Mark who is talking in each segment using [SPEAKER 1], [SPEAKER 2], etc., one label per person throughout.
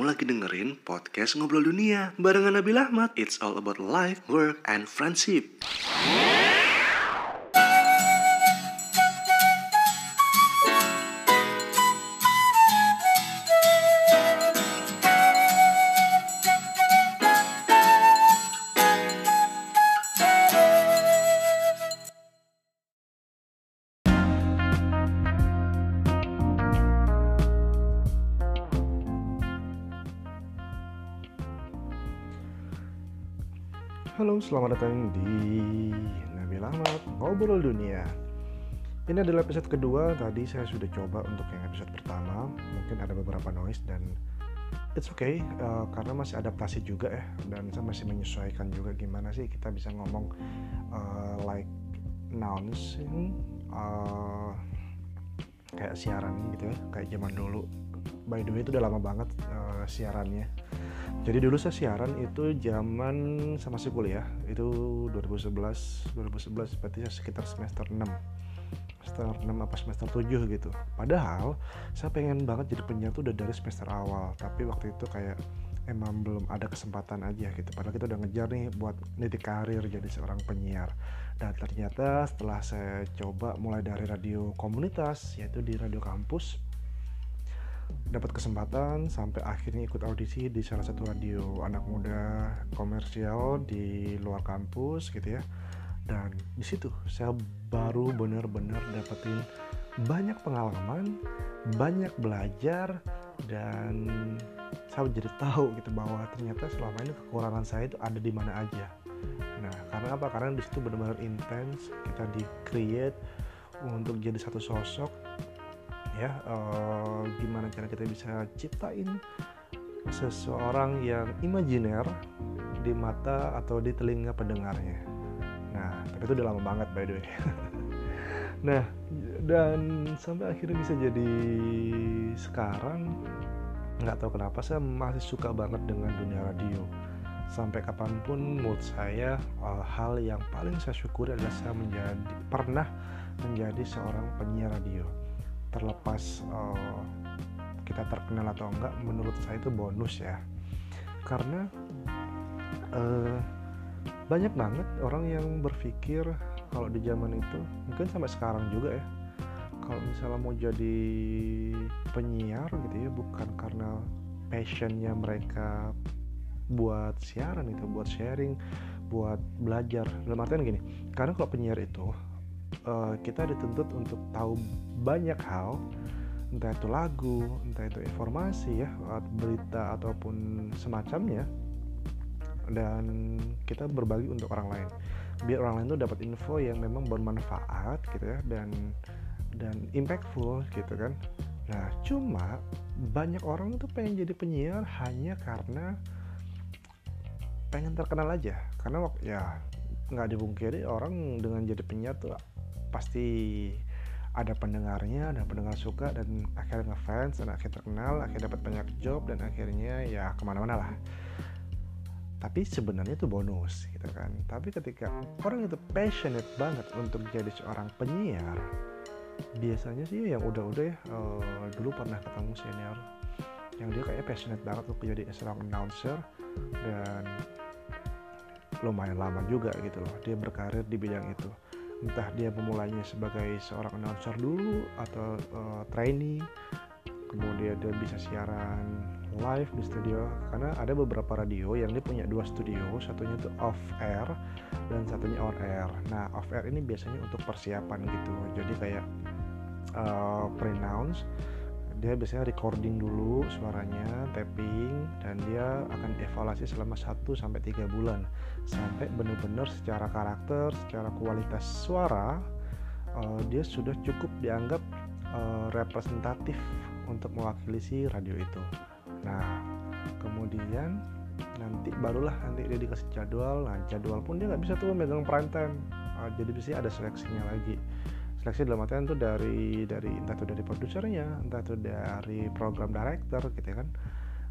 [SPEAKER 1] Kamu lagi dengerin podcast Ngobrol Dunia barengan Nabil Ahmad. It's all about life, work, and friendship.
[SPEAKER 2] Selamat datang di Nabil Ahmad Ngobrol Dunia. Ini adalah episode kedua, tadi saya sudah coba untuk yang episode pertama. Mungkin ada beberapa noise dan it's okay uh, Karena masih adaptasi juga ya Dan saya masih menyesuaikan juga gimana sih kita bisa ngomong uh, like announcing uh, Kayak siaran gitu ya, kayak zaman dulu. By the way itu udah lama banget uh, siarannya jadi dulu saya siaran itu zaman sama masih kuliah itu 2011 2011 berarti ya sekitar semester 6 semester 6 apa semester 7 gitu. Padahal saya pengen banget jadi penyiar tuh udah dari semester awal tapi waktu itu kayak emang belum ada kesempatan aja gitu. Padahal kita udah ngejar nih buat nitik karir jadi seorang penyiar. Dan ternyata setelah saya coba mulai dari radio komunitas yaitu di radio kampus dapat kesempatan sampai akhirnya ikut audisi di salah satu radio anak muda komersial di luar kampus gitu ya. Dan di situ saya baru benar-benar dapetin banyak pengalaman banyak belajar dan saya jadi tahu gitu bahwa ternyata selama ini kekurangan saya itu ada di mana aja. Nah karena apa? Karena di situ benar-benar intens kita di create untuk jadi satu sosok ya uh, gimana cara kita bisa ciptain seseorang yang imajiner di mata atau di telinga pendengarnya. Nah tapi itu udah lama banget by the way. Nah dan sampai akhirnya bisa jadi sekarang nggak tahu kenapa saya masih suka banget dengan dunia radio. Sampai kapan pun menurut saya uh, hal yang paling saya syukuri adalah saya menjadi pernah menjadi seorang penyiar radio terlepas uh, kita terkenal atau enggak menurut saya itu bonus ya. Karena uh, banyak banget orang yang berpikir kalau di zaman itu mungkin sampai sekarang juga ya kalau misalnya mau jadi penyiar gitu ya bukan karena passionnya mereka buat siaran itu buat sharing buat belajar. Dalam artian gini karena kalau penyiar itu uh, kita dituntut untuk tahu banyak hal entah itu lagu entah itu informasi ya berita ataupun semacamnya. Dan kita berbagi untuk orang lain. Biar orang lain tuh dapat info yang memang bermanfaat gitu ya dan dan impactful gitu kan. Nah cuma banyak orang tuh pengen jadi penyiar hanya karena pengen terkenal aja. Karena ya nggak dibungkiri orang dengan jadi penyiar tuh pasti ada pendengarnya, ada pendengar suka dan akhirnya ngefans dan akhirnya terkenal, akhirnya dapat banyak job dan akhirnya ya ke mana-mana lah. Tapi sebenarnya itu bonus gitu kan. Tapi ketika orang itu passionate banget untuk jadi seorang penyiar, biasanya sih yang udah-udah ya uh, dulu pernah ketemu senior yang dia kayak passionate banget untuk jadi seorang announcer dan lumayan lama juga gitu loh dia berkarir di bidang itu entah dia memulainya sebagai seorang announcer dulu atau uh, trainee kemudian dia bisa siaran live di studio. Karena ada beberapa radio yang dia punya dua studio satunya itu off air dan satunya on air. Nah off air ini biasanya untuk persiapan gitu. Jadi kayak uh, pre-announce dia biasanya recording dulu suaranya, tapping, dan dia akan evaluasi selama 1 sampai 3 bulan sampai benar-benar secara karakter, secara kualitas suara uh, dia sudah cukup dianggap uh, representatif untuk mewakili si radio itu. Nah, kemudian nanti barulah nanti dia dikasih jadwal. Nah, jadwal pun dia nggak bisa tuh megang prime time. Uh, jadi biasanya ada seleksinya lagi seleksi dalam artian itu dari dari entah itu dari produsernya entah itu dari program director gitu ya kan.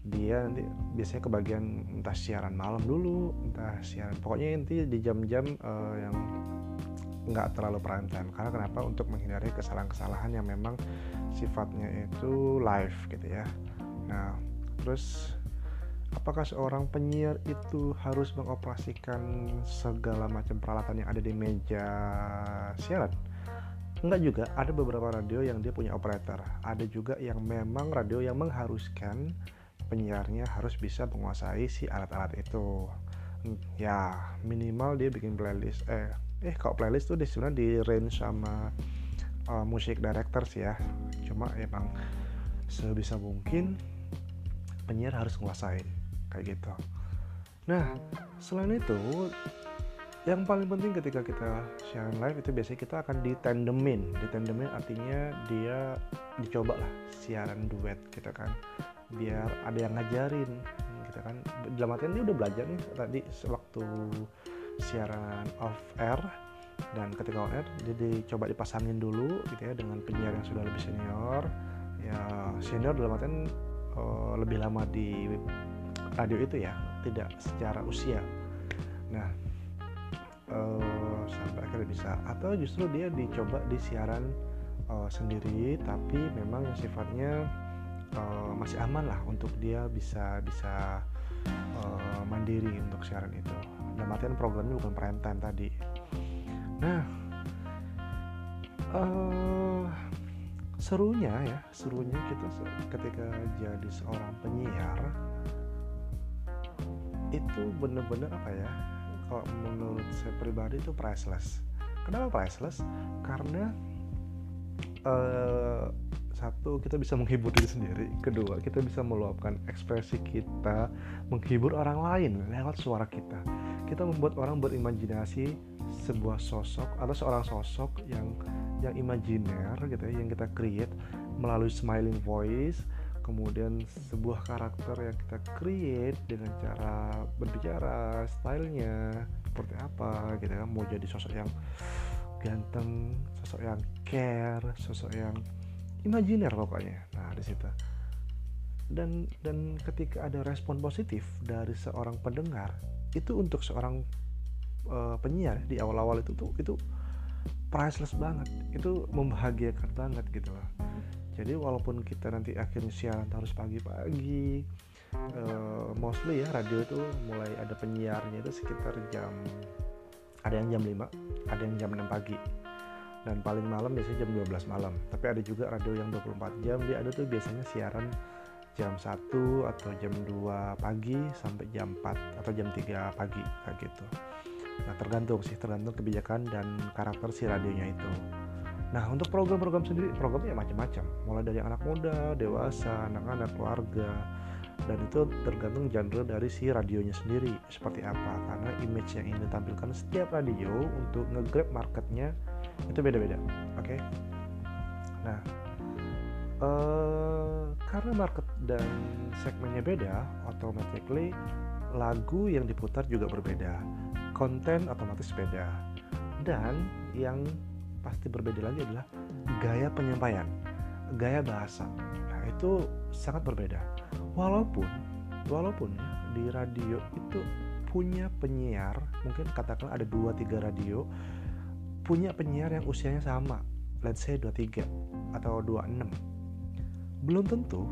[SPEAKER 2] Dia nanti biasanya kebagian entah siaran malam dulu entah siaran pokoknya nanti di jam-jam uh, yang nggak terlalu prime time. Karena kenapa? Untuk menghindari kesalahan-kesalahan yang memang sifatnya itu live gitu ya. Nah terus apakah seorang penyiar itu harus mengoperasikan segala macam peralatan yang ada di meja siaran Enggak juga, ada beberapa radio yang dia punya operator. Ada juga yang memang radio yang mengharuskan penyiarnya harus bisa menguasai si alat-alat itu. Ya, minimal dia bikin playlist. Eh, eh kok playlist tuh sebenarnya di range sama uh, musik directors ya. Cuma emang sebisa mungkin penyiar harus menguasai kayak gitu. Nah, selain itu yang paling penting ketika kita siaran live itu biasanya kita akan ditandemin. Ditandemin artinya dia dicoba lah siaran duet kita gitu kan. Biar ada yang ngajarin kita kan. Dalam artian dia udah belajar nih tadi sewaktu siaran off air. Dan ketika on air dia dicoba dipasangin dulu gitu ya dengan penyiar yang sudah lebih senior. Ya senior dalam artian uh, lebih lama di radio itu ya tidak secara usia. Nah uh, sampai akhirnya bisa. Atau justru dia dicoba di siaran uh, sendiri tapi memang sifatnya uh, masih aman lah untuk dia bisa bisa uh, mandiri untuk siaran itu. Dalam artian programnya bukan prime time tadi. Nah uh, serunya ya serunya kita ketika jadi seorang penyiar itu bener-bener apa ya kalau menurut saya pribadi itu priceless. Kenapa priceless? Karena uh, satu kita bisa menghibur diri sendiri. Kedua kita bisa meluapkan ekspresi kita menghibur orang lain lewat suara kita. Kita membuat orang berimajinasi sebuah sosok atau seorang sosok yang yang imajiner gitu ya yang kita create melalui smiling voice kemudian sebuah karakter yang kita create dengan cara berbicara stylenya seperti apa gitu kan. Mau jadi sosok yang ganteng sosok yang care sosok yang imajiner pokoknya. Nah di situ. Dan dan ketika ada respon positif dari seorang pendengar itu untuk seorang uh, penyiar di awal-awal itu tuh itu priceless banget. Itu membahagiakan banget gitu loh jadi walaupun kita nanti akhirnya siaran harus pagi-pagi uh, mostly ya radio itu mulai ada penyiarnya itu sekitar jam ada yang jam 5 ada yang jam 6 pagi. Dan paling malam biasanya jam 12 malam. Tapi ada juga radio yang 24 jam. Dia ada tuh biasanya siaran jam 1 atau jam 2 pagi sampai jam 4 atau jam 3 pagi kayak gitu. Nah tergantung sih tergantung kebijakan dan karakter si radionya itu Nah untuk program-program sendiri programnya macam-macam, mulai dari anak muda, dewasa, anak-anak, keluarga, dan itu tergantung genre dari si radionya sendiri seperti apa. Karena image yang ingin ditampilkan setiap radio untuk nge-grab marketnya itu beda-beda. Oke? Okay? Nah, uh, karena market dan segmennya beda, automatically lagu yang diputar juga berbeda, konten otomatis beda, dan yang pasti berbeda lagi adalah gaya penyampaian, gaya bahasa. Nah, itu sangat berbeda. Walaupun walaupun ya, di radio itu punya penyiar, mungkin katakanlah ada 2 3 radio punya penyiar yang usianya sama, let's say 23 atau 26. Belum tentu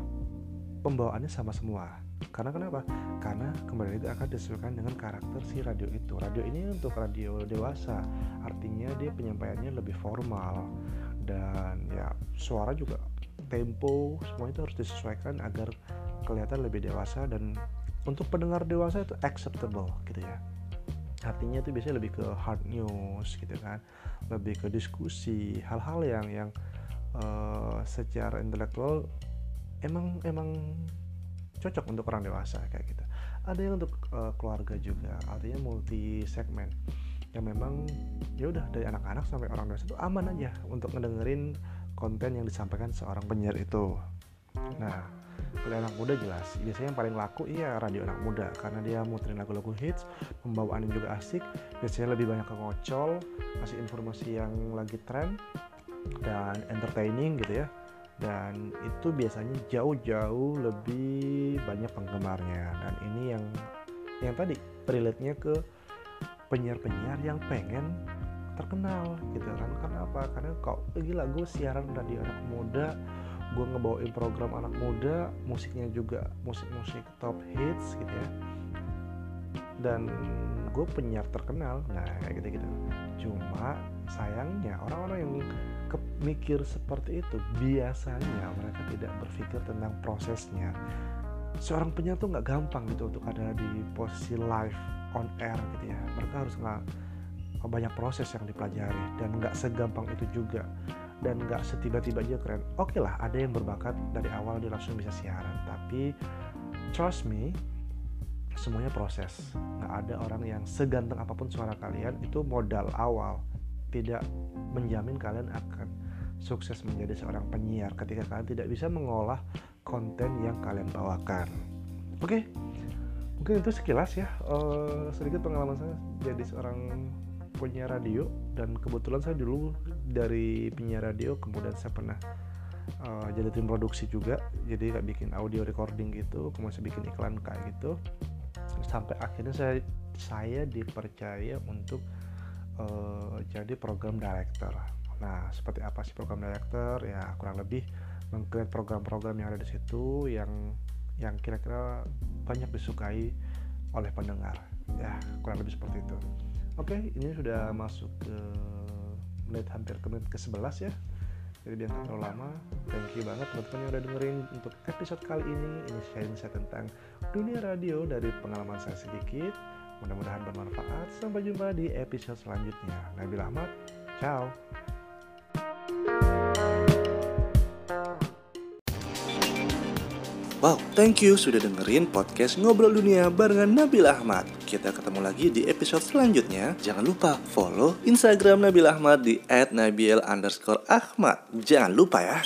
[SPEAKER 2] pembawaannya sama semua karena kenapa? Karena kembali itu akan disesuaikan dengan karakter si radio itu. Radio ini untuk radio dewasa, artinya dia penyampaiannya lebih formal dan ya suara juga tempo semua itu harus disesuaikan agar kelihatan lebih dewasa dan untuk pendengar dewasa itu acceptable gitu ya. Artinya itu biasanya lebih ke hard news gitu kan, lebih ke diskusi, hal-hal yang yang uh, secara intelektual emang emang cocok untuk orang dewasa kayak gitu. Ada yang untuk uh, keluarga juga artinya multi segmen yang memang ya udah dari anak-anak sampai orang dewasa itu aman aja untuk ngedengerin konten yang disampaikan seorang penyiar itu. Nah kalau anak muda jelas biasanya yang paling laku iya radio anak muda karena dia muterin lagu-lagu hits pembawaannya juga asik biasanya lebih banyak ke ngocol kasih informasi yang lagi tren dan entertaining gitu ya dan itu biasanya jauh-jauh lebih banyak penggemarnya. Dan ini yang yang tadi relate-nya ke penyiar-penyiar yang pengen terkenal gitu kan. Karena apa karena kok gila gue siaran radio anak muda gue ngebawain program anak muda musiknya juga musik-musik top hits gitu ya. Dan gue penyiar terkenal nah kayak gitu gitu cuma sayangnya orang-orang yang mikir seperti itu. Biasanya mereka tidak berpikir tentang prosesnya. Seorang penyiar tuh nggak gampang gitu untuk ada di posisi live on air gitu ya. Mereka harus nggak banyak proses yang dipelajari dan nggak segampang itu juga. Dan nggak setiba-tiba aja keren. Oke okay lah ada yang berbakat dari awal dia langsung bisa siaran. Tapi trust me semuanya proses. Nggak ada orang yang seganteng apa pun suara kalian itu modal awal tidak menjamin kalian akan sukses menjadi seorang penyiar ketika kalian tidak bisa mengolah konten yang kalian bawakan. Oke okay? mungkin itu sekilas ya. Uh, sedikit pengalaman saya jadi seorang penyiar radio dan kebetulan saya dulu dari penyiar radio kemudian saya pernah uh, jadi tim produksi juga. Jadi kayak bikin audio recording gitu kemudian saya bikin iklan kayak gitu. Sampai akhirnya saya saya dipercaya untuk uh, jadi program director nah seperti apa sih program director ya kurang lebih mengcreate program-program yang ada di situ yang yang kira-kira banyak disukai oleh pendengar ya kurang lebih seperti itu Oke, ini sudah masuk ke menit hampir ke menit ke-11 ya. Jadi biar terlalu lama. Thank you banget teman-teman yang udah dengerin untuk episode kali ini. Ini sharing saya tentang dunia radio dari pengalaman saya sedikit. Mudah-mudahan bermanfaat. Sampai jumpa di episode selanjutnya. Nabil Ahmad, ciao.
[SPEAKER 1] Wow, thank you sudah dengerin podcast Ngobrol Dunia barengan Nabil Ahmad. Kita ketemu lagi di episode selanjutnya. Jangan lupa follow Instagram Nabil Ahmad di @nabil_ahmad. Jangan lupa ya.